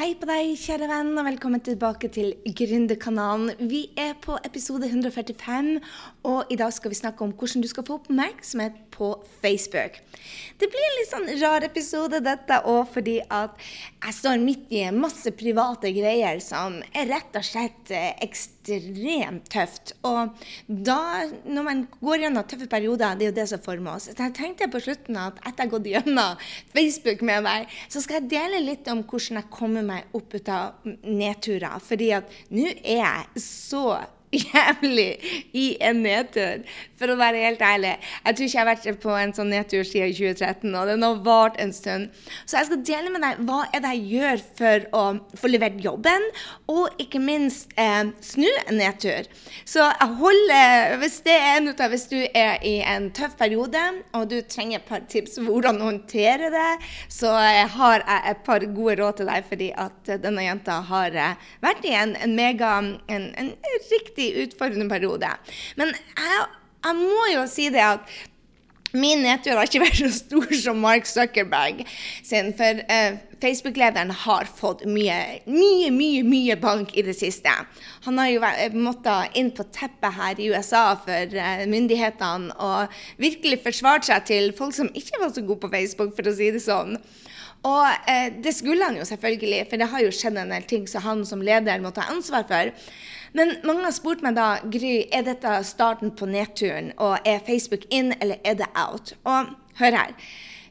Hei på deg, kjære venn, og velkommen tilbake til Gründerkanalen. Vi er på episode 145, og i dag skal vi snakke om hvordan du skal få oppmerksomhet på Facebook. Det blir en litt sånn rar episode, dette òg, fordi at jeg står midt i masse private greier som er rett og slett eh, ekstremt tøft. Og da, når man går gjennom tøffe perioder, det er jo det som former oss. Så jeg tenkte på slutten at etter jeg har gått gjennom Facebook med meg, så skal jeg dele litt om hvordan jeg kommer meg meg opp ut av nedturer. Fordi at nå er jeg så jævlig i en nedtur, for å være helt ærlig. Jeg tror ikke jeg har vært på en sånn nedtur siden 2013, og den har vart en stund. Så jeg skal dele med deg hva er det jeg gjør for å få levert jobben, og ikke minst eh, snu en nedtur. Så jeg holder, hvis det er av hvis du er i en tøff periode, og du trenger et par tips hvordan å håndtere det, så har jeg et par gode råd til deg, fordi at denne jenta har eh, vært i en, en mega, en, en riktig riktig utfordrende periode. Men jeg, jeg må jo si det at Min nedtur har ikke vært så stor som Mark Zuckerberg sin, for eh, Facebook-lederen har fått mye, mye, mye mye bank i det siste. Han har jo måttet inn på teppet her i USA for eh, myndighetene og virkelig forsvart seg til folk som ikke var så gode på Facebook, for å si det sånn. Og eh, det skulle han jo selvfølgelig, for det har jo skjedd en del ting som han som leder må ta ansvar for. Men mange har spurt meg da Gry, er dette starten på nedturen, og er Facebook in, eller er det out? Og hør her.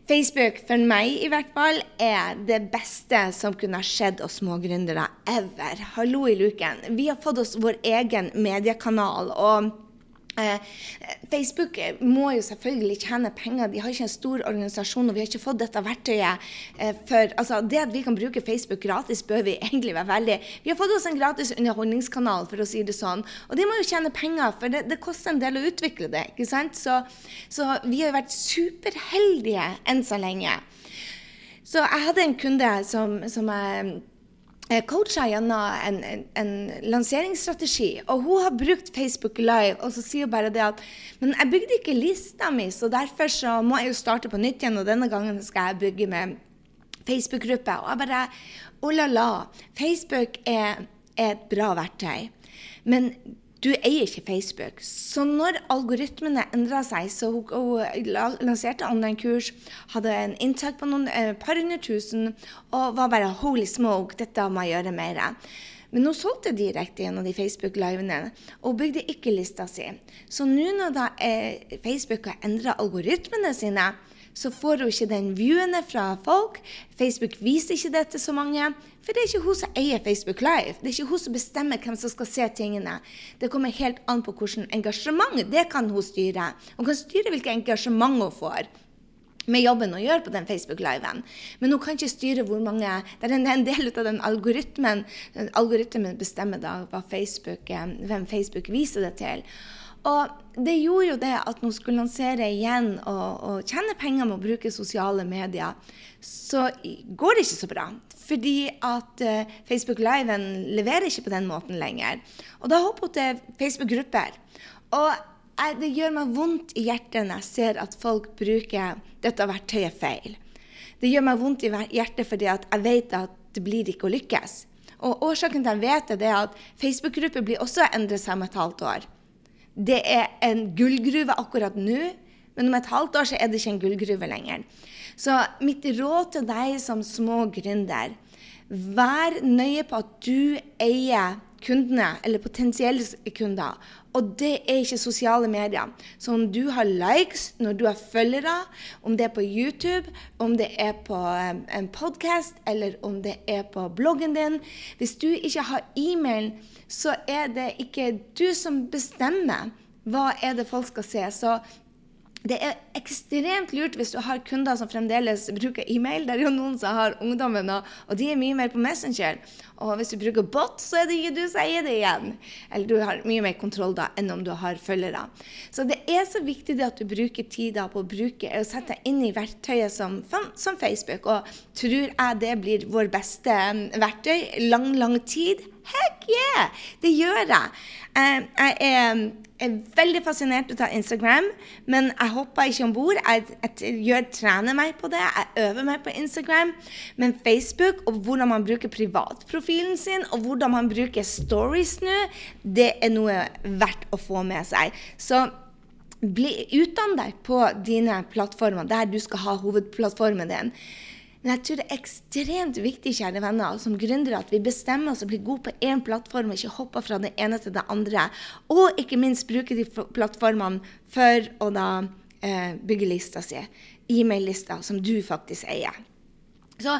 Facebook, for meg i hvert fall, er det beste som kunne ha skjedd oss smågründere ever. Hallo i luken. Vi har fått oss vår egen mediekanal. og Facebook må jo selvfølgelig tjene penger. De har ikke en stor organisasjon, og vi har ikke fått dette verktøyet eh, for altså, Det at vi kan bruke Facebook gratis, bør vi egentlig være veldig Vi har fått oss en gratis underholdningskanal, for å si det sånn. Og de må jo tjene penger, for det, det koster en del å utvikle det. ikke sant? Så, så vi har jo vært superheldige enn så lenge. Så jeg hadde en kunde som, som jeg coacha gjennom en, en, en, lanseringsstrategi. Og hun har brukt Facebook Live, og så sier hun bare det at Men jeg bygde ikke lista mi, så derfor så må jeg jo starte på nytt igjen, og denne gangen skal jeg bygge med Facebook-gruppe. Og jeg bare Oh la la. Facebook er, er et bra verktøy. Men du eier ikke Facebook. Så når algoritmene endra seg, så hun, hun lanserte online-kurs, hadde en inntak på noen eh, par hundre tusen og var bare holy smoke, dette må jeg gjøre mer. Men hun solgte direkte gjennom de Facebook-livene og bygde ikke lista si. Så nå når da, eh, Facebook har endra algoritmene sine, så får hun ikke den viewene fra folk. Facebook viser ikke det til så mange. For det er ikke hun som eier Facebook Live. Det er ikke hun som bestemmer hvem som skal se tingene. Det kommer helt an på hvilket engasjement det kan hun styre. Hun kan styre hvilket engasjement hun får med jobben å gjøre på den Facebook-liven. Men hun kan ikke styre hvor mange Det er en, del av den algoritmen. Den algoritmen bestemmer da Facebook, eh, hvem Facebook viser det til. Og det gjorde jo det at når hun skulle lansere igjen og, og tjene penger med å bruke sosiale medier, så går det ikke så bra. Fordi at uh, Facebook Liven leverer ikke på den måten lenger. Og da hopper hun til Facebook-grupper. Og jeg, det gjør meg vondt i hjertet når jeg ser at folk bruker dette verktøyet feil. Det gjør meg vondt i hjertet fordi jeg vet at det blir ikke å lykkes. Og årsaken til at jeg vet det, er at Facebook-grupper blir også endret seg om et halvt år. Det er en gullgruve akkurat nå, men om et halvt år så er det ikke en gullgruve lenger. Så mitt råd til deg som små gründer, vær nøye på at du eier kundene, eller potensielle kunder. Og det er ikke sosiale medier. Så om du har likes når du har følgere, om det er på YouTube, om det er på en podkast, eller om det er på bloggen din Hvis du ikke har e-mail, så er det ikke du som bestemmer hva er det folk skal se. Så det er ekstremt lurt hvis du har kunder som fremdeles bruker e-mail. Det er jo noen som har ungdommen, og de er mye mer på Messenger. Og hvis du bruker bot, så er det ikke du som eier det igjen. Eller du har mye mer kontroll da enn om du har følgere. Så det er så viktig det at du bruker tid på å bruke, og sette deg inn i verktøyet som, som Facebook. Og tror jeg det blir vår beste verktøy lang, lang tid Heck yeah! Det gjør jeg. Eh, jeg er, er veldig fascinert av Instagram, men jeg hopper ikke om bord. Jeg, jeg, jeg, trener meg på det. Jeg øver meg på Instagram. Men Facebook og hvordan man bruker privatprofilen sin, og hvordan man bruker stories nå, det er noe verdt å få med seg. Så bli, utdann deg på dine plattformer, der du skal ha hovedplattformen din. Men jeg tror det er ekstremt viktig kjære venner, som gründere at vi bestemmer oss og blir gode på én plattform, og ikke hopper fra det ene til det andre. Og ikke minst bruke de plattformene for å da eh, bygge lista si. E-mail-lista som du faktisk eier. Så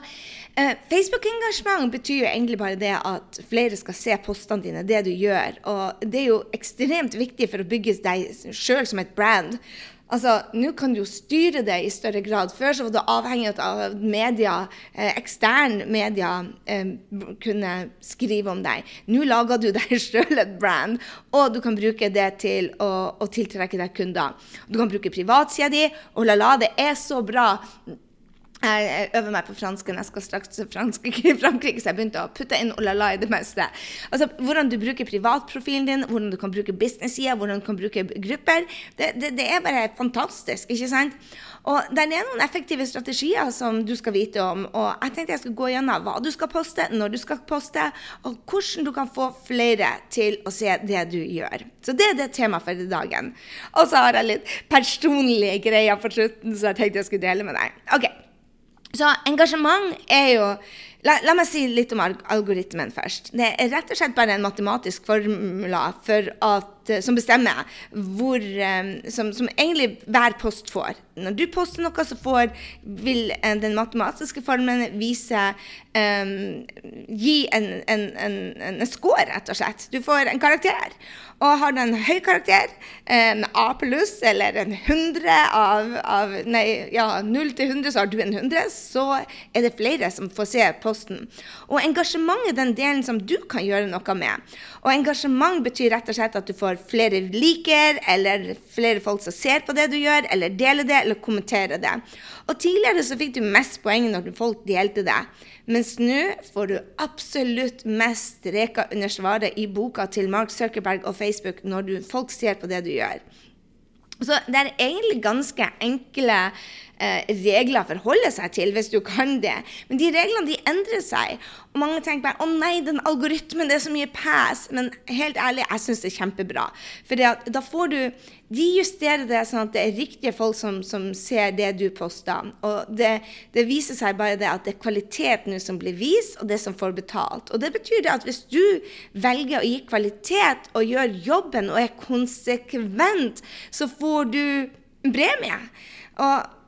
eh, Facebook-engasjement betyr jo egentlig bare det at flere skal se postene dine, det du gjør. Og det er jo ekstremt viktig for å bygge deg sjøl som et brand. Altså, Nå kan du jo styre det i større grad. Før så var du avhengig av at media, eh, ekstern media eh, kunne skrive om deg. Nå lager du deg sjøl et brand, og du kan bruke det til å, å tiltrekke deg kunder. Du kan bruke privatsida di, og la la, det er så bra. Jeg øver meg på fransken. Jeg skal straks til Frankrike, Frankrike, så jeg begynte å putte inn olala i det meste. Altså, Hvordan du bruker privatprofilen din, hvordan du kan bruke business-sida, hvordan du kan bruke grupper. Det, det, det, er bare fantastisk, ikke sant? Og det er noen effektive strategier som du skal vite om. Og jeg tenkte jeg skulle gå gjennom hva du skal poste, når du skal poste, og hvordan du kan få flere til å se det du gjør. Så det er det temaet for i dagen. Og så har jeg litt personlige greier på slutten, så jeg tenkte jeg skulle dele med deg. Ok. Så engasjement er jo La, la, meg si litt om algoritmen først. Det er rett og slett bare en matematisk formula for at, som bestemmer hvor um, som, som, egentlig hver post får. Når du poster noe, så får, vil den matematiske formelen vise um, Gi en, en, en, en score, rett og slett. Du får en karakter. Og har du en høy karakter, en A pluss eller en 100 av, av Nei, ja, 0 til 100, så har du en 100, så er det flere som får se posten. Og engasjement er den delen som du kan gjøre noe med. Og engasjement betyr rett og slett at du får flere liker, eller flere folk som ser på det du gjør, eller deler det, eller kommenterer det. Og tidligere så fikk du mest poeng når folk delte det. Mens nå får du absolutt mest streker under svaret i boka til Mark Zuckerberg og Facebook når du, folk ser på det du gjør. Så det er egentlig ganske enkle regler forholder forholde seg til, hvis du kan det. Men de reglene de endrer seg. Og mange tenker bare 'Å nei, den algoritmen, det er så mye pass'. Men helt ærlig, jeg syns det er kjempebra. For da får du De justerer det sånn at det er riktige folk som, som ser det du poster. Og det, det, viser seg bare det at det er kvalitet nå som blir vist, og det som får betalt. Og det betyr det at hvis du velger å gi kvalitet og gjør jobben og er konsekvent, så får du premie. Og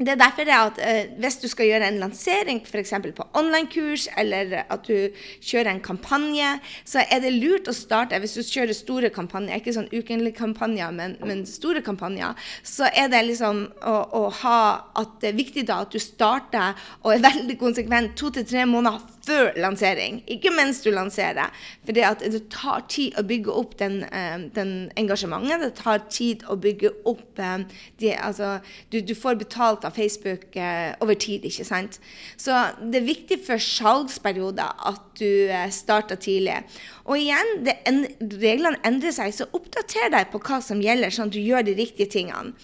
det er derfor det at eh, hvis du skal gjøre en lansering f.eks. på online-kurs, eller at du kjører en kampanje, så er det lurt å starte Hvis du kjører store kampanjer, ikke sånn ukentlige kampanjer, men, men, store kampanjer, så er det liksom å, å, ha at det er viktig da at du starter og er veldig konsekvent to til tre måneder før lansering, ikke mens du lanserer. For det tar tid å bygge opp den, eh, den engasjementet. Det tar tid å bygge opp eh, de, altså, du, du, får betalt av Facebook eh, over tid, ikke sant. Så det er viktig for salgsperioder at du starter tidlig. Og igjen, det, en, reglene endrer seg, så oppdater deg på hva som gjelder, sånn at du gjør de riktige tingene.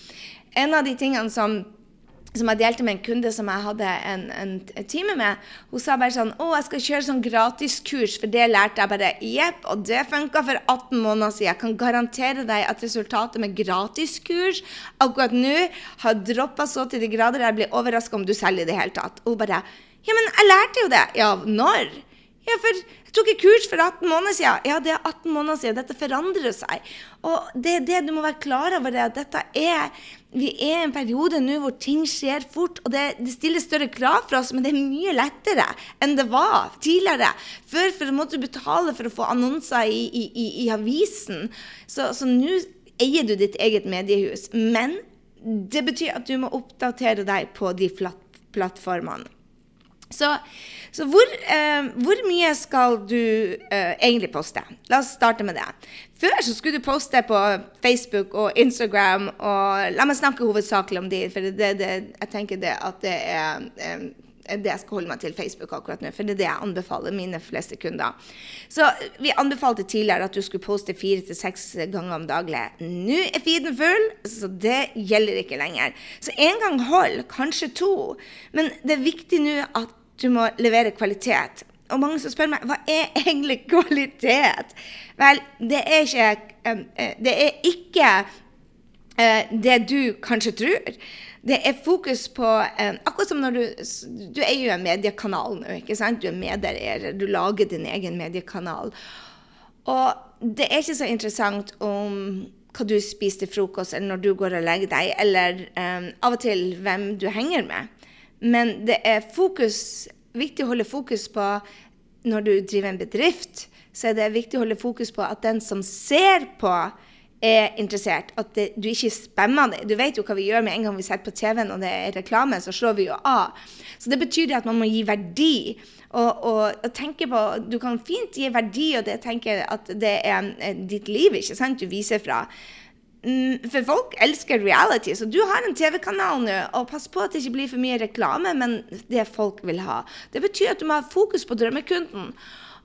En av de tingene som som jeg delte med en kunde som jeg hadde en, en, time med. Hun sa bare sånn 'Å, jeg skal kjøre sånn gratiskurs, for det lærte jeg bare.' Jepp, og det funka for 18 måneder siden. Jeg kan garantere deg at resultatet med gratiskurs akkurat nå har droppa så til de grader jeg blir overraska om du selger i det hele tatt. Hun bare 'Ja, men jeg lærte jo det.' Ja, når? Ja, for jeg tok et kurs for 18 måneder siden. Ja, det er 18 måneder siden. Dette forandrer seg. Og det er det du må være klar over, det, at dette er Vi er i en periode nå hvor ting skjer fort, og det, det, stiller større krav for oss, men det er mye lettere enn det var tidligere. Før for måtte du betale for å få annonser i, i, i, i avisen. Så nå eier du ditt eget mediehus. Men det betyr at du må oppdatere deg på de plattformene. Så, så hvor, eh, hvor, mye skal du eh, egentlig poste? La oss starte med det. Før så skulle du poste på Facebook og Instagram, og la meg snakke hovedsakelig om de, for det, det, jeg tenker det at det er eh, det jeg skal holde meg til Facebook akkurat nå, for det er det jeg anbefaler mine fleste kunder. Så vi anbefalte tidligere at du skulle poste fire til seks ganger om daglig. Nå er feeden full, så det gjelder ikke lenger. Så én gang hold, kanskje to. Men det er viktig nå at du må levere kvalitet. Og mange som spør meg hva er egentlig kvalitet? Vel, det er ikke, eh, det er ikke eh, det du kanskje tror. Det er fokus på eh, Akkurat som når du Du er jo en mediekanal nå, ikke sant? Du er medieeier. du lager din egen mediekanal. Og det er ikke så interessant om hva du spiser til frokost, eller når du går og legger deg, eller um, av og til hvem du henger med. Men det er fokus, viktig å holde fokus på når du driver en bedrift, så er det viktig å holde fokus på at den som ser på, er interessert. At det, du ikke spammer det. Du vet jo hva vi gjør med en gang vi setter på TV-en og det er reklame, så slår vi jo av. Så det betyr at man må gi verdi. Og, og, og, tenke på Du kan fint gi verdi, og det tenker at det er ditt liv ikke sant, du viser fra. Mm, for folk elsker reality, så du har en TV-kanal nå, og pass på at det ikke blir for mye reklame, men det folk vil ha. Det betyr at du må ha fokus på drømmekunden.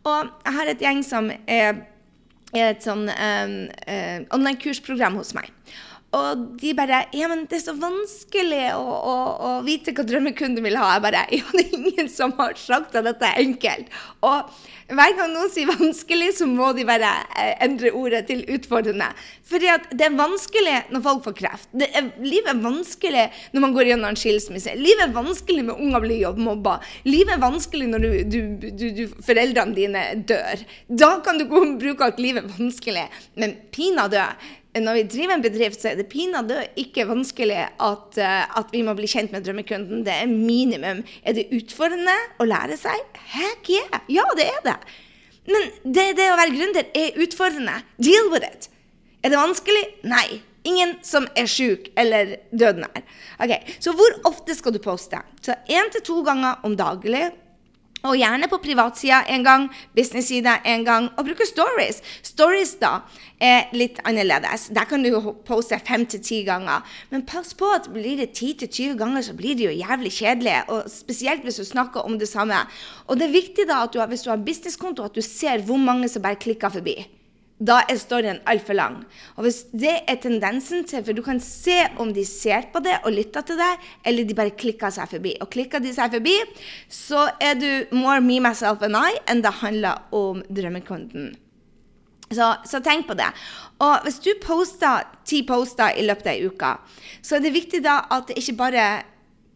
Og jeg har et gjeng som er et sånn um, uh, online-kursprogram hos meg. Og de bare Ja, men det er så vanskelig å, å, å vite hva drømmekunden vil ha. Jeg bare Ja, det er ingen som har sagt at dette er enkelt. Og hver gang noen sier vanskelig, så må de bare eh, endre ordet til utfordrende. Fordi at det er vanskelig når folk får kreft. Er, livet er vanskelig når man går gjennom en skilsmisse. Livet er vanskelig når unger blir jobbmobba. Livet er vanskelig når du, du, du, foreldrene dine dør. Da kan du bruke at livet er vanskelig. Men pinadø når vi driver en bedrift, så er det pinadø ikke vanskelig at, uh, at, vi må bli kjent med drømmekunden. Det er minimum. Er det utfordrende å lære seg? Heck yeah! Ja, det er det. Men det, det å være gründer er utfordrende. Deal with it. Er det vanskelig? Nei. Ingen som er sjuk eller døden er. Okay, så hvor ofte skal du poste? Så én til to ganger om daglig og gjerne på privatsida en gang, business-sida en gang, og bruke stories. Stories da er litt annerledes. Der kan du poste fem til ti ganger. Men pass på at blir det 10-20 ganger, så blir det jo jævlig kjedelig. og Spesielt hvis du snakker om det samme. Og det er viktig da at du, hvis du har businesskonto, at du ser hvor mange som bare klikker forbi da er storyen altfor lang. Og hvis det er tendensen til For du kan se om de ser på det og lytter til deg, eller de bare klikker seg forbi. Og klikker de seg forbi, så er du more me, myself and I enn det handler om drømmekunden. Så, så, tenk på det. Og hvis du poster ti poster i løpet av ei uke, så er det viktig da at det ikke bare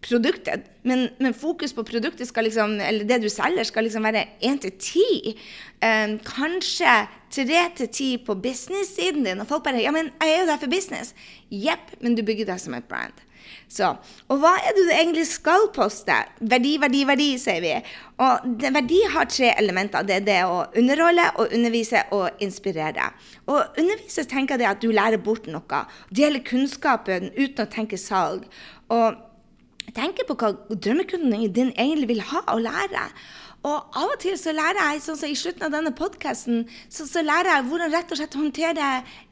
produktet. Men, men, fokus på produktet skal liksom, eller det du selger, skal liksom være én til ti. Um, kanskje tre til ti på business-siden din. Og folk bare Ja, men jeg er jo der for business. Jepp, men du bygger deg som et brand. Så, og hva er det du egentlig skal poste? Verdi, verdi, verdi, sier vi. Og det, verdi har tre elementer. Det er det å underholde, og undervise og inspirere. Og undervise tenker jeg at du lærer bort noe. Deler kunnskapen uten å tenke salg. Og tenker på hva drømmekunden din egentlig vil ha og lære. Og av og til så lærer jeg, sånn som i slutten av denne podkasten, så, så, lærer jeg hvordan rett og slett håndtere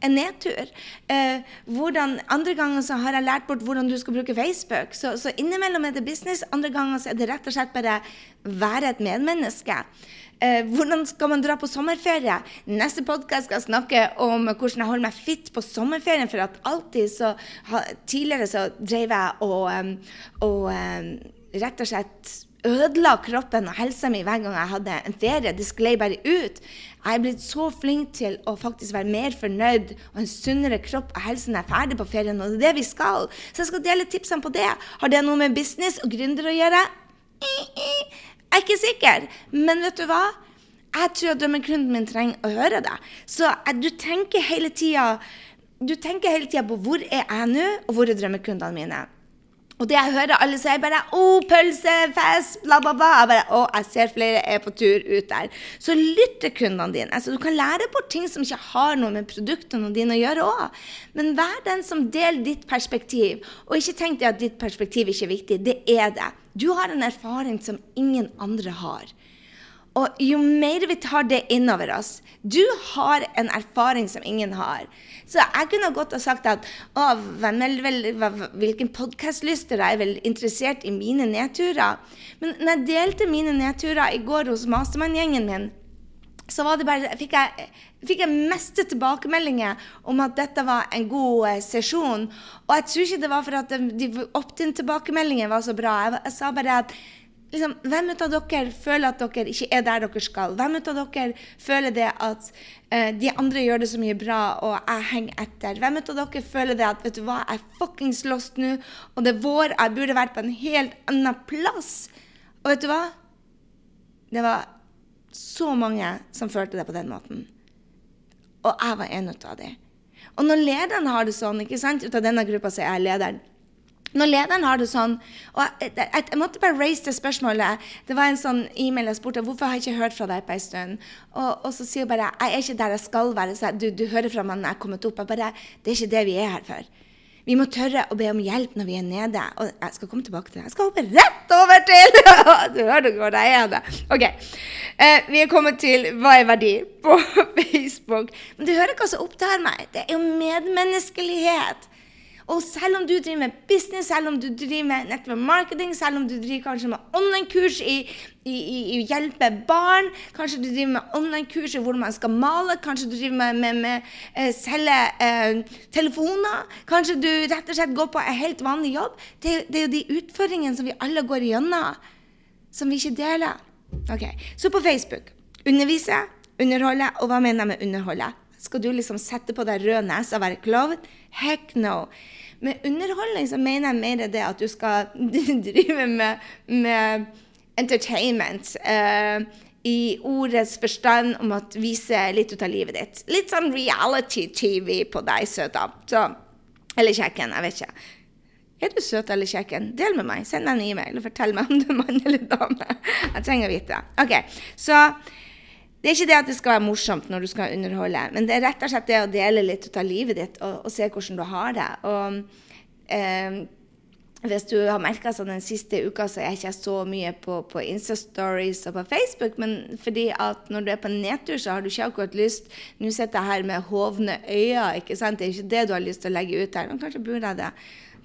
en nedtur. Eh, hvordan, andre ganger så har jeg lært bort hvordan du skal bruke Facebook. Så, så innimellom er det business, andre ganger så er det rett og slett bare være et medmenneske. Eh, hvordan skal man dra på sommerferie? Neste podkast skal snakke om hvordan jeg holder meg fit på sommerferien. For at alltid så Tidligere så drev jeg og, og rett og slett ødela kroppen og helsa mi hver gang jeg hadde en ferie. Det sklei bare ut. Jeg er blitt så flink til å faktisk være mer fornøyd og en sunnere kropp og helse når jeg er ferdig på ferien. Og det er det vi skal. Så jeg skal dele tipsene på det. Har det noe med business og gründer å gjøre? Jeg er ikke sikker, men vet du hva? Jeg tror at drømmekunden min trenger å høre det. Så du tenker hele tida du tenker hele tida på hvor er jeg nå, og hvor er drømmekundene mine. Og det jeg hører alle sier, bare 'Å, pølsefest', bla, bla, bla. Jeg bare oh, jeg ser flere er på tur ut der'. Så lytt til kundene dine. Altså, du kan lære bort ting som ikke har noe med produktene dine å gjøre òg. Men vær den som deler ditt perspektiv. Og ikke tenk deg at ditt perspektiv ikke er viktig. Det er det. Du har en erfaring som ingen andre har. Og jo mer vi tar det innover oss Du har en erfaring som ingen har. Så jeg kunne godt ha sagt at å, hvem er vel, hvilken podkastlyster er vel interessert i mine nedturer? Men når jeg delte mine nedturer i går hos Mastermann-gjengen min, så bare, fikk jeg, fikk jeg meste tilbakemeldinger om at dette var en god eh, sesjon. Og jeg tror ikke det var for at de opt-in-tilbakemeldingene var så bra. Jeg, jeg sa bare at liksom, Hvem av dere føler at dere ikke er der dere skal? Hvem av dere føler det at uh, de andre gjør det så mye bra, og jeg henger etter? Hvem av dere føler det at vet du hva, jeg er fuckings lost nå, og det er vår, jeg burde vært på en helt annen plass? Og vet du hva? Det var så mange som følte det på den måten. Og jeg var en av dem. Og når lederen har det sånn, ikke sant, ut av denne gruppa så er jeg lederen når lederen har det sånn og jeg, jeg, jeg, måtte bare raise det spørsmålet. Det var en sånn e-mail jeg spurte hvorfor har jeg ikke hørt fra deg på en stund. Og, og, så sier hun bare jeg er ikke der jeg skal være. Så du, du hører fra meg når jeg er kommet opp. Jeg bare, det er ikke det vi er her for. Vi må tørre å be om hjelp når vi er nede. Og jeg skal komme tilbake til det. Jeg skal hoppe rett over til Du hører hvor jeg er. det. Ok. Eh, vi er kommet til Hva er verdi? på Facebook. Men du hører hva som opptar meg. Det er jo medmenneskelighet. Og selv om du driver med business, selv om du driver med nettopp marketing, selv om du driver kanskje med online-kurs i, i, i, å hjelpe barn, kanskje du driver med online-kurs i hvordan man skal male, kanskje du driver med, med, med uh, selge uh, telefoner, kanskje du rett og slett går på en helt vanlig jobb. Det, det er jo de utfordringene som vi alle går igjennom, som vi ikke deler. Ok, Så på Facebook undervise, underholde, og hva mener jeg med underholde? Skal du liksom sette på deg rød nese og være klovn? Heck no. Med underholdning så mener jeg mer det at du skal drive med, med entertainment. Uh, I ordets forstand om å vise litt ut av livet ditt. Litt sånn reality-TV på deg, søta. Så, eller kjekken, jeg vet ikke. Er du søt eller kjekken? Del med meg. Send meg en e-mail og fortell meg om du er mann eller dame. Jeg trenger å vite. det. Ok, så det er ikke det at det skal være morsomt når du skal underholde, men det er rett og slett det å dele litt ut av livet ditt og, og se hvordan du har det. Og eh, hvis du har merka sånn den siste uka, så er jeg ikke så mye på, på Insta-stories og på Facebook. Men fordi at når du er på nedtur, så har du ikke akkurat lyst Nå sitter jeg her med hovne øyne, ikke sant? Det er ikke det du har lyst til å legge ut her. Men kanskje burde jeg det.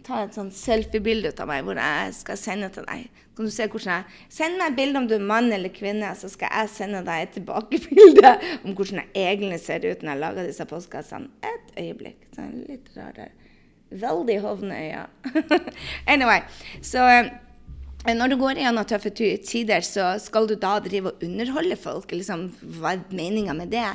Ta et sånn selfie-bilde av meg hvor jeg skal sende til deg kan du se hvordan jeg Send meg et bilde om du er mann eller kvinne, så skal jeg sende deg et tilbakebilde om hvordan jeg egentlig ser ut når jeg lager disse postkassene. Et øyeblikk. Sånn litt rarere. Veldig hovne øyne. anyway, så eh, når du går gjennom tøffe tider, så skal du da drive og underholde folk? Liksom, hva er meninga med det?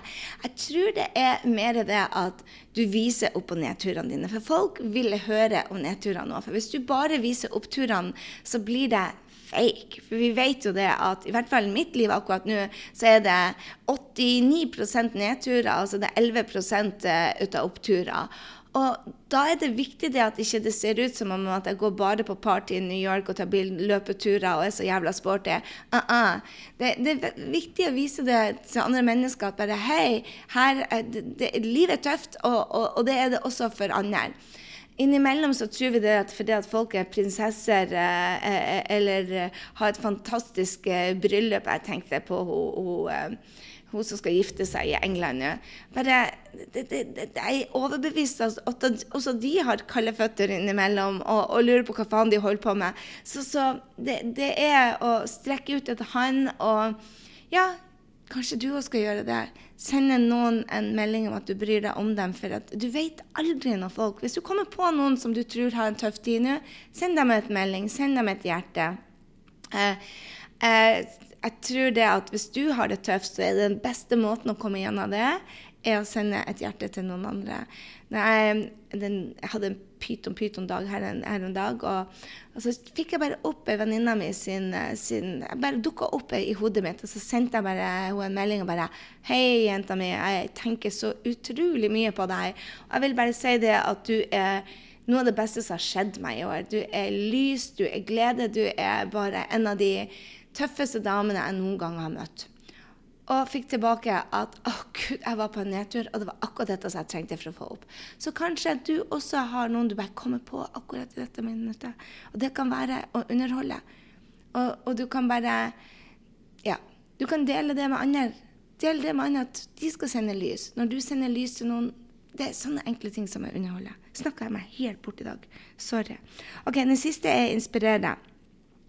Jeg tror det er mer det at du viser opp- og nedturene dine. For folk vil høre om nedturene nå. For hvis du bare viser oppturene, så blir det fake. For vi vet jo det at i hvert fall i mitt liv akkurat nå, så er det 89% nedturer, altså det er 11 eh, ut av oppturer. Og da er det viktig det at ikke det ser ut som om at jeg går bare på party i New York og tar løpeturer og er så jævla sporty. Uh -uh. Det, det, er viktig å vise det til andre mennesker at bare hei, her, det, det, livet er tøft, og, og, og det er det også for andre. Innimellom så tror vi det at fordi at folk er prinsesser eh, eh eller eh, har et fantastisk bryllup Jeg tenkte på hun, som skal gifte seg i England. Ja. Bare, det, det, det, jeg er overbevist at også de har kalde føtter innimellom og, og, lurer på hva faen de holder på med. Så, så det, er å strekke ut et hånd og ja, Kanskje du òg skal gjøre det. Sende noen en melding om at du bryr deg om dem. For du vet aldri når folk Hvis du kommer på noen som du tror har en tøff tid nå, send dem et melding. Send dem et hjerte. Eh, eh, jeg tror det at hvis du har det tøft, så er det den beste måten å komme gjennom det, er å sende et hjerte til noen andre. Jeg, den, jeg hadde en pyton-pyton-dag her, her, en dag, og, og, så fikk jeg bare opp venninna mi sin, sin Jeg bare dukka opp i hodet mitt, og så sendte jeg bare henne en melding og bare Hei, jenta mi, jeg tenker så utrolig mye på deg. Og jeg vil bare si det at du er noe av det beste som har skjedd meg i år. Du er lys, du er glede, du er bare en av de tøffeste damene jeg noen gang har møtt. Og fikk tilbake at å oh, gud, jeg var på en nedtur, og det var akkurat dette som jeg trengte for å få opp. Så kanskje du også har noen du bare kommer på akkurat i dette minuttet. Og det kan være å underholde. Og, og du kan bare Ja. Du kan dele det med andre. Del det med andre at de skal sende lys. Når du sender lys til noen Det er sånne enkle ting som jeg underholder. Snakka jeg meg helt bort i dag. Sorry. Ok, Den siste er inspirerende.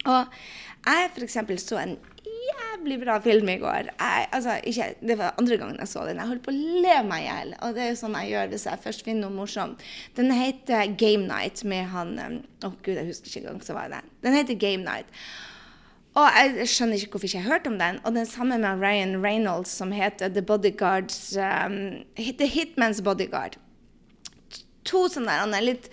Og jeg f.eks. så en jævlig bra film i går. Jeg, altså, ikke, det var andre gangen jeg så den. Jeg holdt på å le meg i hjel. Og det er jo sånn jeg gjør hvis jeg først finner noe morsomt. Den heter Game Night med han Å, oh, gud, jeg husker ikke engang hva var den. Den heter Game Night. Og jeg skjønner ikke hvorfor jeg ikke har hørt om den. Og den samme med Ryan Reynolds, som heter The Bodyguards um, The Hitman's Bodyguard. To sånne litt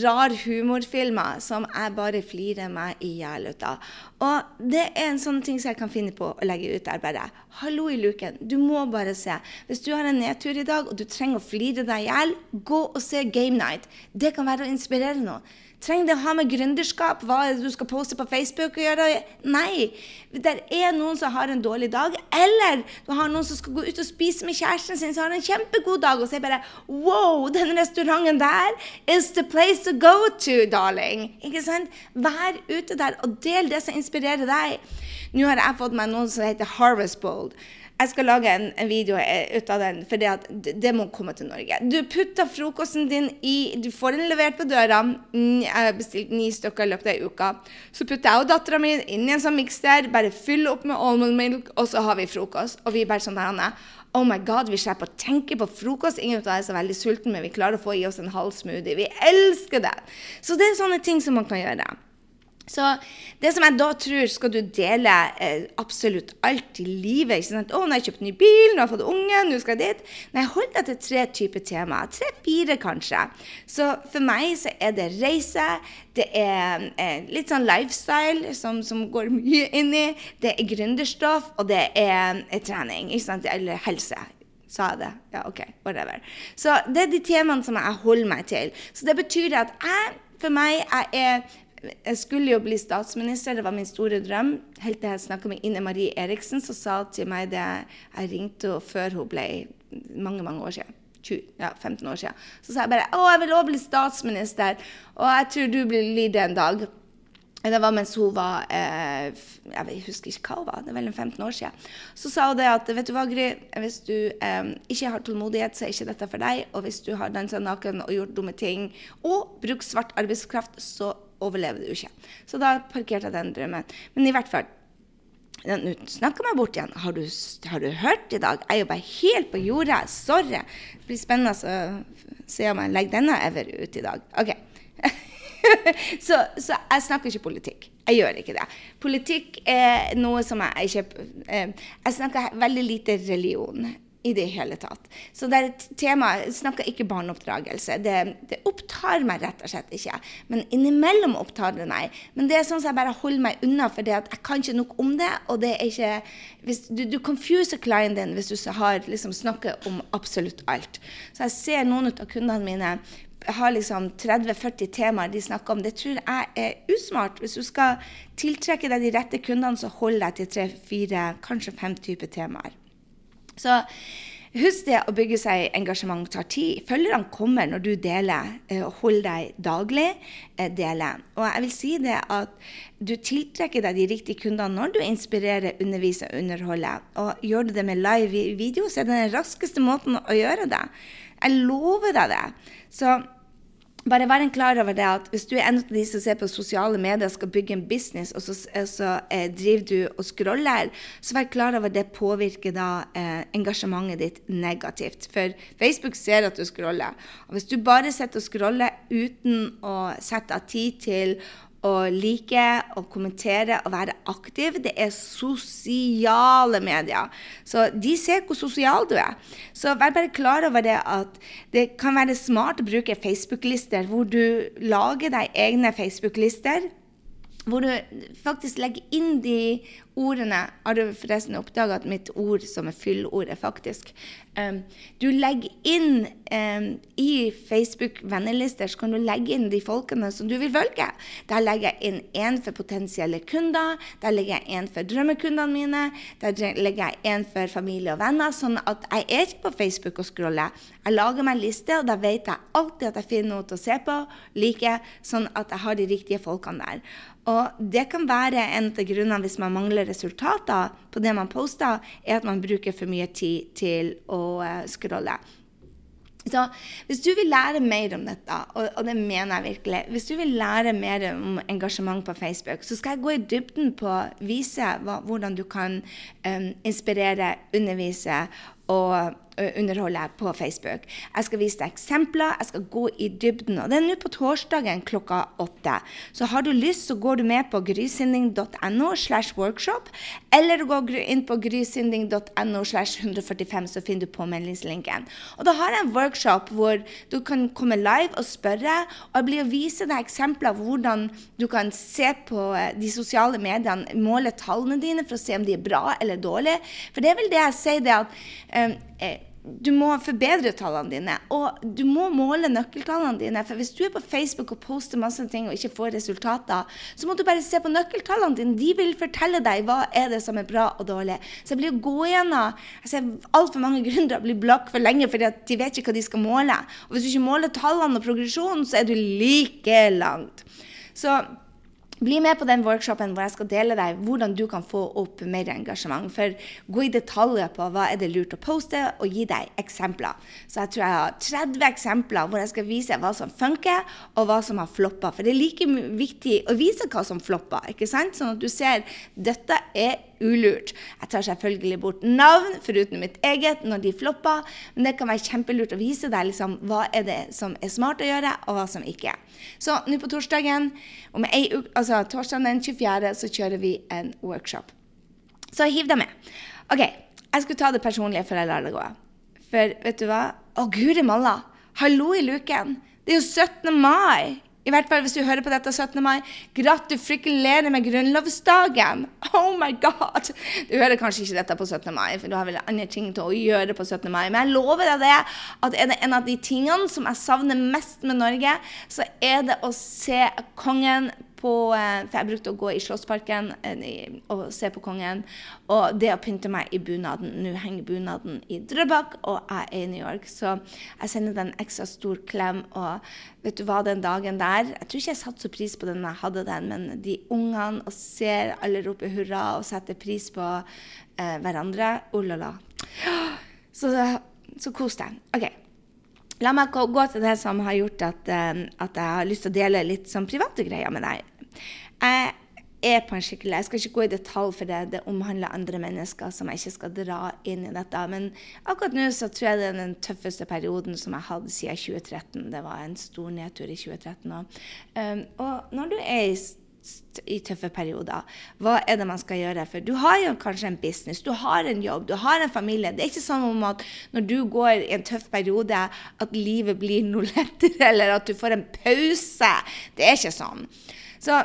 rar humorfilmer som jeg bare flirer meg i hjel ut av. Og det er en sånn ting som jeg kan finne på å legge ut der. bare, Hallo i luken, du må bare se. Hvis du har en nedtur i dag og du trenger å flire deg i hjel, gå og se Game Night. Det kan være å inspirere noe. Trenger det å ha med gründerskap? Hva du skal poste på Facebook? og gjøre? Nei. Det er noen som har en dårlig dag. Eller du har noen som skal gå ut og spise med kjæresten sin, som har en kjempegod dag, og sier bare Wow, den restauranten der is the place to go to, darling. Ikke sant? Vær ute der og del det som inspirerer deg. Nå har jeg fått meg noen som heter Harvest Bold. Jeg skal lage en, en, video eh, ut av den, for det, det, må komme til Norge. Du putter frokosten din i Du får den levert på døra. Mm, jeg har bestilt ni stykker i løpet av uka. Så putter jeg og dattera mi inn i en sånn mikser, bare fyller opp med almond milk, og så har vi frokost. Og vi er bare sånn der, Anne. Oh my god, Vi slipper å tenke på frokost. Ingen av oss er så veldig sulten, men vi klarer å få i oss en halv smoothie. Vi elsker det! Så det er sånne ting som man kan gjøre. Så det som jeg da tror skal du dele eh, absolutt alt i livet ikke sant? 'Å, nå har jeg kjøpt ny bil, nå har jeg fått unge, nå skal jeg dit.' Nei, hold deg til tre typer temaer. Tre-fire, kanskje. Så for meg så er det reise, det er eh, litt sånn lifestyle som, som, går mye inn i, det er gründerstoff, og det er, er trening. ikke sant? Eller helse. Sa jeg det? Ja, OK. Whatever. Så det er de temaene som jeg holder meg til. Så det betyr at jeg, for meg, jeg er jeg skulle jo bli statsminister, det var min store drøm. Helt til jeg snakka med Ine Marie Eriksen, som sa til meg det jeg ringte før hun ble mange, mange år siden. 20, ja, 15 år siden. Så sa jeg bare å, jeg vil også bli statsminister, og jeg tror du blir lyd en dag. Det var mens hun var eh, Jeg husker ikke hva hun var, det er vel 15 år siden. Så sa hun det at vet du hva, Gry, hvis du eh, ikke har tålmodighet, så er ikke dette for deg. Og hvis du har dansa naken og gjort dumme ting, og brukt svart arbeidskraft, så overlever du ikke. Så da parkerte jeg den drømmen. Men i hvert fall nå snakker meg bort igjen. Har du, har du, hørt i dag? Jeg er jo bare helt på jordet. Sorry. Det blir spennende å se om jeg legger denne ever ut i dag. OK. så, så, jeg snakker ikke politikk. Jeg gjør ikke det. Politikk er noe som jeg ikke eh, Jeg snakker veldig lite religion i det hele tatt. Så det er et tema snakker ikke barneoppdragelse. Det, det, opptar meg rett og slett ikke. Men innimellom opptar det meg. Men det er sånn at jeg bare holder meg unna, for det at jeg kan ikke nok om det. Og det er ikke hvis, Du, du confuser clienten din hvis du har, liksom, snakker om absolutt alt. Så jeg ser noen av kundene mine har liksom 30-40 temaer de snakker om. Det tror jeg er usmart. Hvis du skal tiltrekke deg de rette kundene, så hold deg til tre-fire, kanskje fem typer temaer. Så husk det å bygge seg engasjement tar tid. Følgerne kommer når du deler. Eh, Hold deg daglig. Eh, dele. Og jeg vil si det at du tiltrekker deg de riktige kundene når du inspirerer, underviser og underholder. Og gjør du det med live video, så er det den raskeste måten å gjøre det. Jeg lover deg det. Så bare vær en klar over det at hvis du er en av de som ser på sosiale medier skal bygge en business, og så, eh, så eh, driver du og scroller, så vær klar over at det påvirker da eh, engasjementet ditt negativt. For Facebook ser at du scroller. Og hvis du bare sitter og scroller uten å sette av tid til å like å kommentere og være aktiv, det er sosiale medier. Så de ser hvor sosial du er. Så vær bare klar over det at det kan være smart å bruke Facebook-lister hvor du lager deg egne Facebook-lister hvor du faktisk legger inn de ordene Har du forresten oppdaga at mitt ord som er fyllord, er faktisk um, Du legger inn um, I Facebook-vennelister så kan du legge inn de folkene som du vil velge. Der legger jeg inn én for potensielle kunder, der legger jeg én for drømmekundene mine, der legger jeg én for familie og venner. Sånn at jeg er ikke på Facebook og scroller. Jeg lager meg en liste, og da vet jeg alltid at jeg finner noe til å se på, like, sånn at jeg har de riktige folkene der. Og det kan være en av grunnene hvis man mangler resultater på det man poster, er at man bruker for mye tid til å uh, scrolle. Så hvis du vil lære mer om dette, og, og, det mener jeg virkelig Hvis du vil lære mer om engasjement på Facebook, så skal jeg gå i dybden på å vise hva, hvordan du kan um, inspirere, undervise og underholde på Facebook. Jeg skal vise deg eksempler, jeg skal gå i dybden. Og det er nå på torsdagen klokka åtte. Så har du lyst, så går du med på grysynding.no slash workshop, eller gå inn på grysynding.no slash 145, så finner du påmeldingslinken. Og da har jeg en workshop hvor du kan komme live og spørre, og jeg blir å vise deg eksempler på hvordan du kan se på eh, de sosiale mediene, måle tallene dine for å se om de er bra eller dårlige. For det er vel det jeg sier, det at um, du må forbedre tallene dine, og du må måle nøkkeltallene dine. For hvis du er på Facebook og poster masse ting og ikke får resultater, så må du bare se på nøkkeltallene dine. De vil fortelle deg hva er det som er bra og dårlig. Så jeg blir å gå gjennom jeg ser Altfor mange gründere blir blakk for lenge fordi de vet ikke hva de skal måle. Og hvis du ikke måler tallene og progresjonen, så er du like langt. Så bli med på den workshopen hvor jeg skal dele deg hvordan du kan få opp mer engasjement. For gå i detaljer på hva er det lurt å poste, og gi deg eksempler. Så jeg tror jeg har 30 eksempler hvor jeg skal vise hva som funker, og hva som har floppa. For det er like viktig å vise hva som flopper, ikke sant? Sånn at du ser dette er ulurt. Jeg tar selvfølgelig bort navn, foruten mitt eget, når de flopper. Men det kan være kjempelurt å vise deg liksom, hva er det som er smart å gjøre, og hva som ikke. Så nå på torsdagen, om ei uke, altså torsdagen den 24., så kjører vi en workshop. Så hiv deg med. OK, jeg skulle ta det personlige før jeg lar det gå. For vet du hva? Å, guri malla! Hallo i luken! Det er jo 17. mai! I hvert fall hvis du hører på dette 17. mai. Gratulerer med grunnlovsdagen! Oh my god! Du hører kanskje ikke dette på 17. mai, for du har vel andre ting til å gjøre på 17. mai. Men jeg lover deg det, at er det en av de tingene som jeg savner mest med Norge, så er det å se kongen på eh, For jeg brukte å gå i Slottsparken eh, og se på kongen. Og det å pynte meg i bunaden. Nå henger bunaden i Drøbak, og jeg er i New York. Så jeg sender den en ekstra stor klem. Og vet du hva, den dagen der Jeg tror ikke jeg satte så pris på den jeg hadde den, men de ungene og ser alle rope hurra og setter pris på eh, hverandre Oh la la. Så, så kos deg. OK. La meg gå til det som har gjort at, uh, at, jeg har lyst til å dele litt sånn private greier med deg. Jeg er på en skikkelig Jeg skal ikke gå i detalj, for det, det omhandler andre mennesker som jeg ikke skal dra inn i dette. Men akkurat nå så tror jeg det er den tøffeste perioden som jeg hadde siden 2013. Det var en stor nedtur i 2013. Og, um, og når du er i i tøffe perioder. Hva er det man skal gjøre? For du har jo kanskje en business, du har en jobb, du har en familie. Det er ikke sånn om at når du går i en tøff periode, at livet blir noe lettere, eller at du får en pause. Det er ikke sånn. Så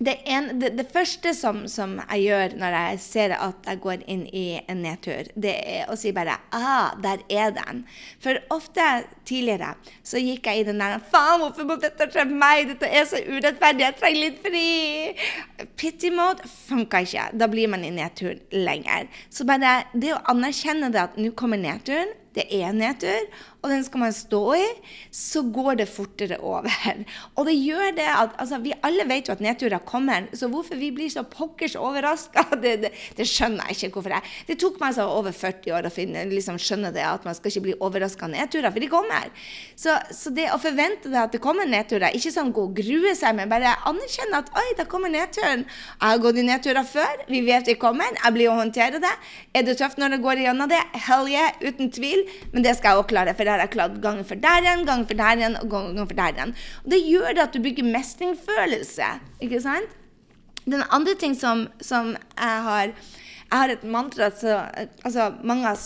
det, en, det, det, første som, som, jeg gjør når jeg ser at jeg går inn i en nedtur, det er å si bare ah, der er den. For ofte tidligere så gikk jeg i den der Faen, hvorfor må dette skje meg? Dette er så urettferdig. Jeg trenger litt fri. Pity mode funka ikke. Da blir man i nedtur lenger. Så bare det å anerkjenne det at nå kommer nedturen, det er nedtur, og den skal man stå i, så går det fortere over. Og det gjør det at altså, Vi alle vet jo at nedturer kommer, så hvorfor vi blir så pokkers overraska, det, det, det, skjønner jeg ikke hvorfor. Jeg. Det tok meg så over 40 år å finne, liksom, skjønne det, at man skal ikke bli overraska av nedturer, for de kommer. Så, så, det å forvente det at det kommer nedturer, ikke sånn gå og grue seg, men bare anerkjenne at oi, da kommer nedturen. Jeg har gått i nedturer før, vi vet de kommer, jeg blir å håndtere det. Er det tøft når det går igjennom det? Hell yeah, uten tvil, men det skal jeg òg klare. for det har jeg klart gangen for der igjen, gangen for der igjen og gangen for der igjen. Og det gjør det at du bygger mestringsfølelse. ikke sant? Den andre ting som, som jeg har jeg har et mantra så, altså Mange har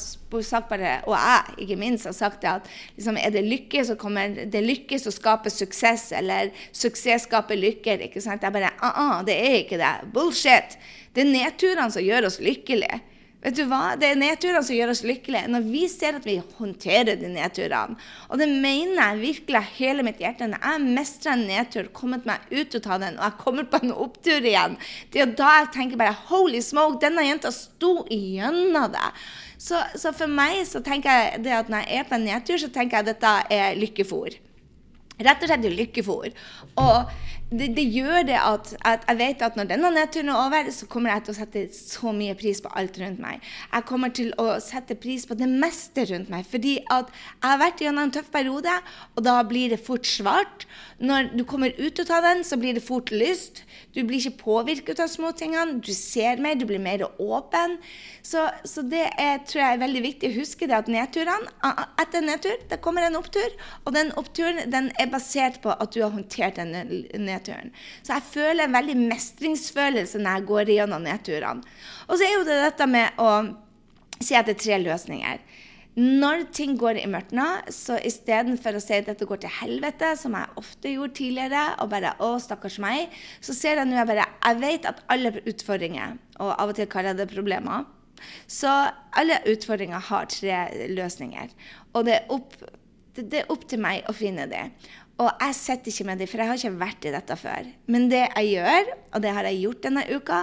sagt bare, og jeg ikke minst, har sagt det at liksom, er det lykke, så kommer det lykke som skaper suksess, eller suksess skaper lykker. ikke sant? Jeg bare uh -uh, det er ikke det. Bullshit. Det er nedturene som gjør oss lykkelige. Vet du hva? Det er nedturene som gjør oss lykkelige. Når vi ser at vi håndterer de nedturene. Og det mener jeg virkelig av hele mitt hjerte. Når jeg mestrer en nedtur, kommet meg ut av den, og jeg kommer på en opptur igjen, det er da jeg tenker bare Holy smoke, denne jenta sto igjennom det. Så, så, for meg så tenker jeg det at når jeg er på en nedtur, så tenker jeg at dette er lykkefòr. Rett og slett lykkefòr. Og det, det, gjør det at, at, jeg vet at når denne nedturen er over, så kommer jeg til å sette så mye pris på alt rundt meg. Jeg kommer til å sette pris på det meste rundt meg. Fordi at jeg har vært gjennom en tøff periode, og da blir det fort svart. Når du kommer ut av den, så blir det fort lyst. Du blir ikke påvirket av småtingene. Du ser mer, du blir mer åpen. Så, så det er, tror jeg er veldig viktig å huske det at nedturene Etter en nedtur, det kommer en opptur. Og den oppturen den er basert på at du har håndtert den nedturen. Så jeg føler en veldig mestringsfølelse når jeg går gjennom nedturene. Og så er jo det dette med å si at det er tre løsninger. Når ting går i mørkt nå, så istedenfor å si at dette går til helvete, som jeg ofte gjorde tidligere, og bare 'Å, stakkars meg', så ser jeg nå jeg bare Jeg vet at alle utfordringer, og av og til kaller jeg det problemer, så alle utfordringer har tre løsninger. Og det er opp, det, er opp til meg å finne det. Og jeg sitter ikke med dem, for jeg har ikke vært i dette før. Men det jeg gjør, og det har jeg gjort denne uka,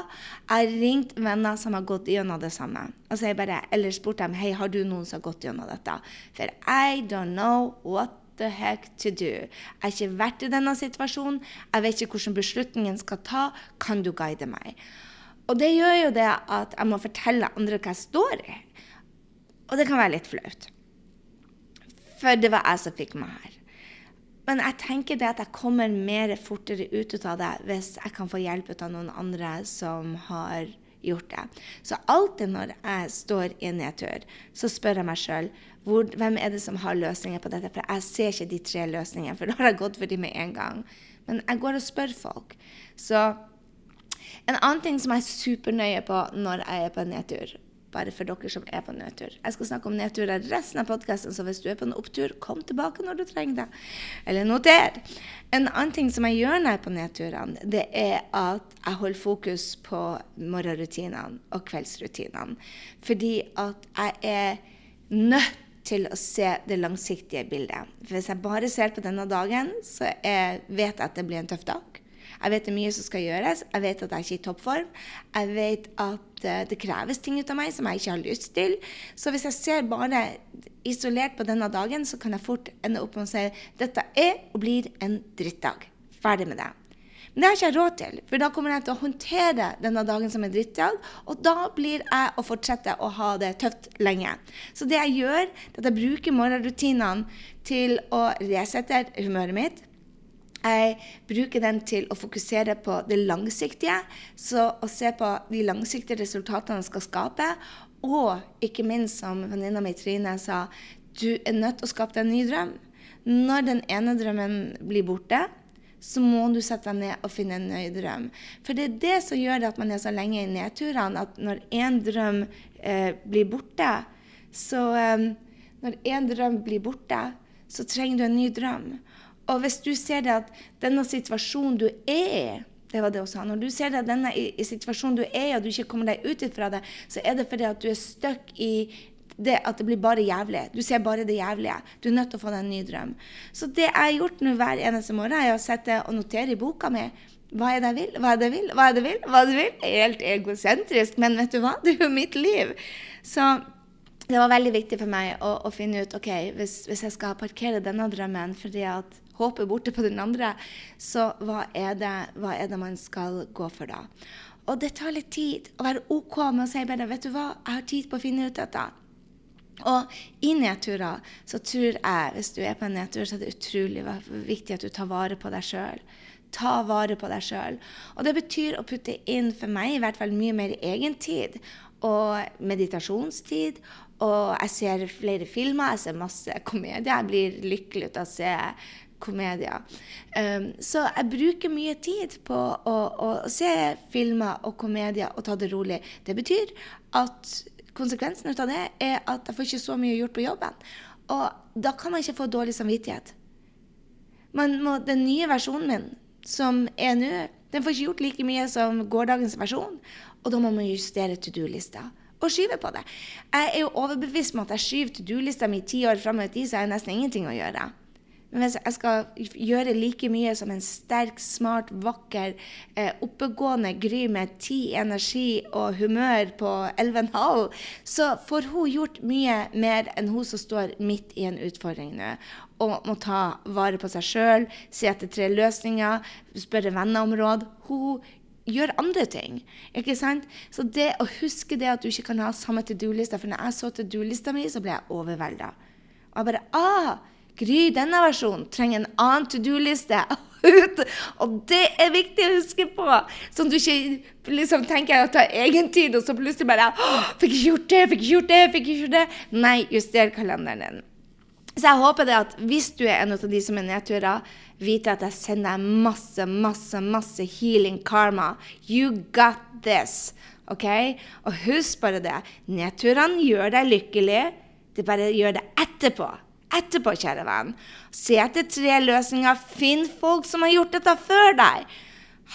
jeg ringt venner som har gått gjennom det samme. Og så har jeg bare, eller spurt dem hei, har du noen som har gått gjennom dette. For I don't know what the heck to do. Jeg har ikke vært i denne situasjonen. Jeg vet ikke hvordan beslutningen skal ta. Kan du guide meg? Og det gjør jo det at jeg må fortelle andre hva jeg står i. Og det kan være litt flaut. For det var jeg som fikk meg her. Men jeg tenker det at jeg kommer mer fortere ut av det hvis jeg kan få hjelp av noen andre som har gjort det. Så alltid når jeg står i en nedtur, så spør jeg meg sjøl hvem er det som har løsninger på dette. For jeg ser ikke de tre løsningene, for da har jeg gått for dem med en gang. Men jeg går og spør folk. Så en annen ting som jeg er supernøye på når jeg er på en nedtur, bare for dere som er på nedtur. Jeg skal snakke om nedturer resten av podkasten, så hvis du er på en opptur, kom tilbake når du trenger det. Eller noter. En annen ting som jeg gjør når jeg er på nedturene, det er at jeg holder fokus på morgenrutinene og kveldsrutinene. Fordi at jeg er nødt til å se det langsiktige bildet. For hvis jeg bare ser på denne dagen, så jeg vet jeg at det blir en tøff dag. Jeg vet det er mye som skal gjøres. Jeg vet at jeg ikke er i toppform. Jeg vet at uh, det kreves ting ut av meg som jeg ikke har lyst til. Så hvis jeg ser bare isolert på denne dagen, så kan jeg fort ende opp med å si dette er og blir en drittdag. Ferdig med det. Men det har ikke jeg råd til, for da kommer jeg til å håndtere denne dagen som en drittdag. Og da blir jeg å fortsette å ha det tøft lenge. Så det jeg gjør, er at jeg bruker morgenrutinene til å resette humøret mitt jeg bruker den til å fokusere på det langsiktige, så å se på de langsiktige resultatene jeg skal skape. Og ikke minst, som venninna mi Trine sa, du er nødt til å skape deg en ny drøm. Når den ene drømmen blir borte, så må du sette deg ned og finne en ny drøm. For det er det som gjør det at man er så lenge i nedturene, at når én drøm eh, blir borte, så eh, Når én drøm blir borte, så trenger du en ny drøm. Og hvis du ser det at denne situasjonen du er i det var det hun sa. Når du ser deg denne i, i, situasjonen du er i, og du ikke kommer deg ut fra det, så er det fordi at du er stuck i det at det blir bare jævlig. Du ser bare det jævlige. Du er nødt til å få deg en ny drøm. Så det jeg har gjort nå hver eneste morgen, er å sette og notere i boka mi hva er det jeg vil, hva er det jeg vil, hva er det jeg vil, hva er det jeg vil. Helt egosentrisk, men vet du hva? Det er jo mitt liv. Så det var veldig viktig for meg å, å finne ut ok, hvis, hvis jeg skal parkere denne drømmen fordi at håpet borte på den andre, så hva er, det, hva er det man skal gå for da? Og det tar litt tid å være OK med å si bare vet du hva, jeg har tid på å finne ut dette. Og i nedturer så tror jeg, hvis du er på en nedtur, så er det utrolig viktig at du tar vare på deg sjøl. Ta vare på deg sjøl. Og det betyr å putte inn, for meg i hvert fall, mye mer egentid og meditasjonstid. Og jeg ser flere filmer, jeg ser masse komedier. Jeg blir lykkelig ut av å se komedier. Um, så jeg bruker mye tid på å, å, se filmer og komedier og ta det rolig. Det betyr at konsekvensen av det er at jeg får ikke så mye gjort på jobben. Og da kan man ikke få dårlig samvittighet. Må, den nye versjonen min, som er nå, den får ikke gjort like mye som gårsdagens versjon. Og da må man justere to do-lista og skyve på det. Jeg er jo overbevist om at jeg skyver to do-lista mi ti år fram i tid, så jeg nesten ingenting å gjøre. Hvis jeg skal gjøre like mye som en sterk, smart, vakker, eh, oppegående Gry med ti energi og humør på 11,5, så får hun gjort mye mer enn hun som står midt i en utfordring nå. Og må ta vare på seg sjøl, se etter tre løsninger, spørre venner om råd. Hun gjør andre ting. ikke sant? Så det å huske det at du ikke kan ha samme to do-lista For når jeg så to do-lista mi, så ble jeg overvelda. Og jeg bare ah, Gry, denne versjonen trenger en annen to do-liste. og det er viktig å huske på! Sånn at du ikke liksom tenker å ta egen tid, og så plutselig bare Fikk ikke gjort det, fikk gjort det, fikk gjort det. Nei, juster kalenderen din. Så jeg håper det at hvis du er en av de som er nedturer, vite at jeg sender deg masse, masse, masse healing karma. You got this. OK? Og husk bare det. Nedturene gjør deg lykkelig. Det bare gjør det etterpå. Etterpå, kjære venn. Se etter tre løsninger. Finn folk som har gjort dette før deg.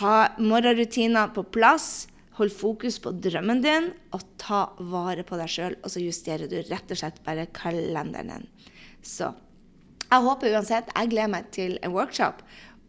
Ha morgenrutiner på plass. Hold fokus på drømmen din, og ta vare på deg sjøl. Og så justerer du rett og slett bare kalenderen din. Så jeg håper uansett Jeg gleder meg til en workshop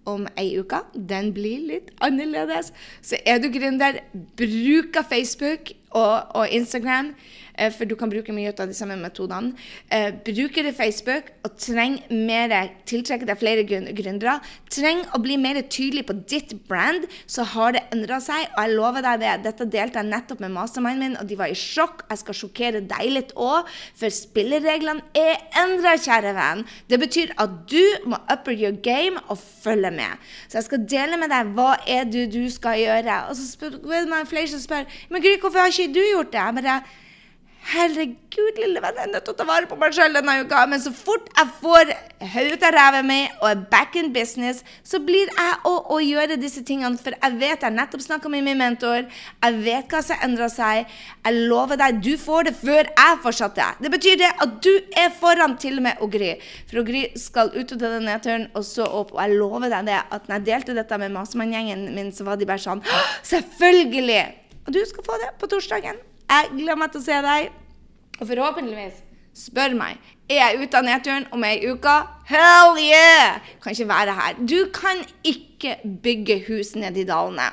om ei uke. Den blir litt annerledes. Så er du gründer, bruk av Facebook og, og Instagram. Eh, for du kan bruke mye av de samme metodene. Eh, bruker du Facebook og trenger mer, tiltrekke deg flere gründere, trenger å bli mer tydelig på ditt brand, så har det endra seg. Og jeg lover deg det. Dette delte jeg nettopp med mastermind min, og de var i sjokk. Jeg skal sjokkere deg litt òg, for spillereglene er endra, kjære venn. Det betyr at du må upper your game og følge med. Så jeg skal dele med deg hva er det du skal gjøre. Og så spør man flere som spør men Gry, hvorfor har ikke du gjort det? Jeg bare Herregud, lille venn, jeg er nødt til å ta vare på meg sjøl denne uka. Men så fort jeg får hodet ut av ræva mi og er back in business, så blir jeg å, å gjøre disse tingene. For jeg vet jeg nettopp snakka med min mentor. Jeg vet hva som endrer seg. Jeg lover deg, du får det før jeg får satt det. Betyr det at du er foran til og med Ogry. For Ogry skal ut av den nedturen og så opp. Og jeg lover deg det, at når jeg delte dette med Mastermann-gjengen min, så var de bare sånn Selvfølgelig! Og du skal få det på torsdagen. Jeg gleder meg til å se deg. Og forhåpentligvis spør meg er jeg ute av nedturen om ei uke. Hell yeah! Kan ikke være her. Du kan ikke bygge hus nede i dalene.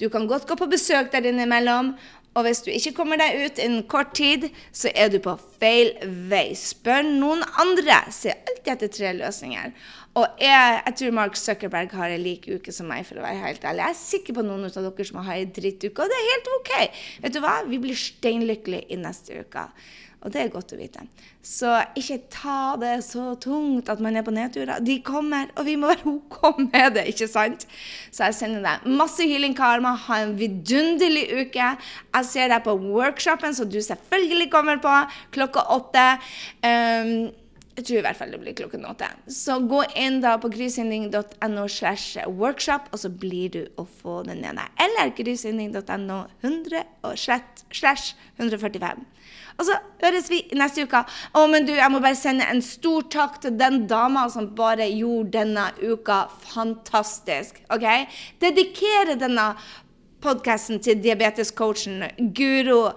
Du kan godt gå på besøk der innimellom. Og hvis du ikke kommer deg ut innen kort tid, så er du på feil vei. Spør noen andre. Se alltid etter tre løsninger. Og jeg, jeg, tror Mark Zuckerberg har en lik uke som meg, for å være helt ærlig. Jeg er sikker på noen av dere som har en drittuke, og det er helt OK. Vet du hva? Vi blir steinlykkelige i neste uke. Og det er godt å vite. Så ikke ta det så tungt at man er på nedturer. De kommer, og vi må være OK med det, ikke sant? Så jeg sender deg masse healing karma. Ha en vidunderlig uke. Jeg ser deg på workshopen, som du selvfølgelig kommer på klokka åtte. Um, jeg tror i hvert fall det blir klokken åtte. Så gå inn da på grysynding.no slash workshop, og så blir du å få den ene. Eller grysynding.no slash 145. Og så høres vi neste uke. Å, men du, jeg må bare sende en stor takk til den dama som bare gjorde denne uka fantastisk. OK? Dedikere denne podkasten til diabetescoachen Guro.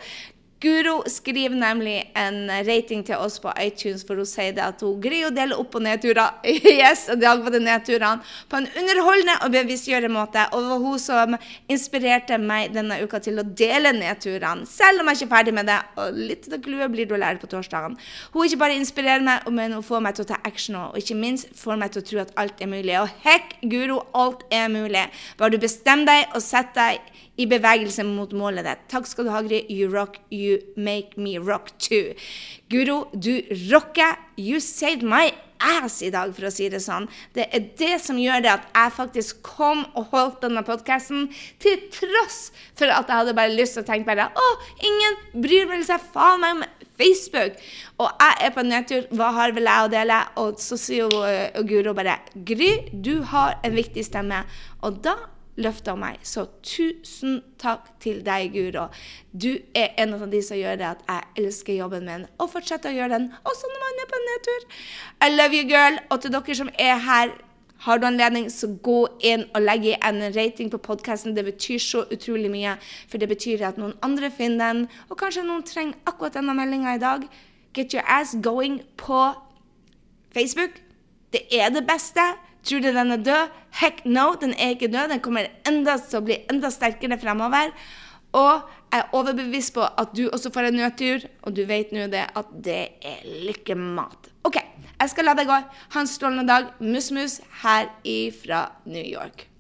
Guro skriver nemlig en rating til oss på iTunes, for hun sier det at hun greier å dele opp- og nedturer yes, og dag var det nedturene på en underholdende og bevisstgjørende måte. Og det var hun som inspirerte meg denne uka til å dele nedturene, selv om jeg ikke er ferdig med det. Og litt av glue blir du å lære på torsdagen. Hun ikke bare inspirerer meg, men hun får meg til å ta action, og ikke minst får meg til å tro at alt er mulig. Og hekk, Guro, alt er mulig. Bare du bestemmer deg og setter deg i bevegelse mot målet ditt. Takk skal du ha, Gry. You rock, you make me rock too. Guro, du rocker. You saved my ass i dag, for å si det sånn. Det er det som gjør det at jeg faktisk kom og holdt denne podkasten, til tross for at jeg hadde bare lyst til å tenke bare Å, ingen bryr vel seg faen meg om Facebook. Og jeg er på nedtur. Hva har vel jeg å dele? Og så sier jo uh, Guro bare Gry, du har en viktig stemme. Og da løfta meg. Så tusen takk til deg, Guro. Du er en av de som gjør det at jeg elsker jobben min, og fortsetter å gjøre den også når man er på en nedtur. I love you, girl. Og til dere som er her, har du anledning, så gå inn og legg en rating på podkasten. Det betyr så utrolig mye, for det betyr at noen andre finner den, og kanskje noen trenger akkurat denne meldinga i dag. Get your ass going på Facebook Det er det beste. Tror du den er død? Heck no, den er ikke død. Den kommer enda til å bli enda sterkere fremover. Og jeg er overbevist på at du også får en nøttur, og du vet nå det at det er lykkemat. OK, jeg skal la deg gå. Ha en strålende dag. Mus-mus her ifra New York.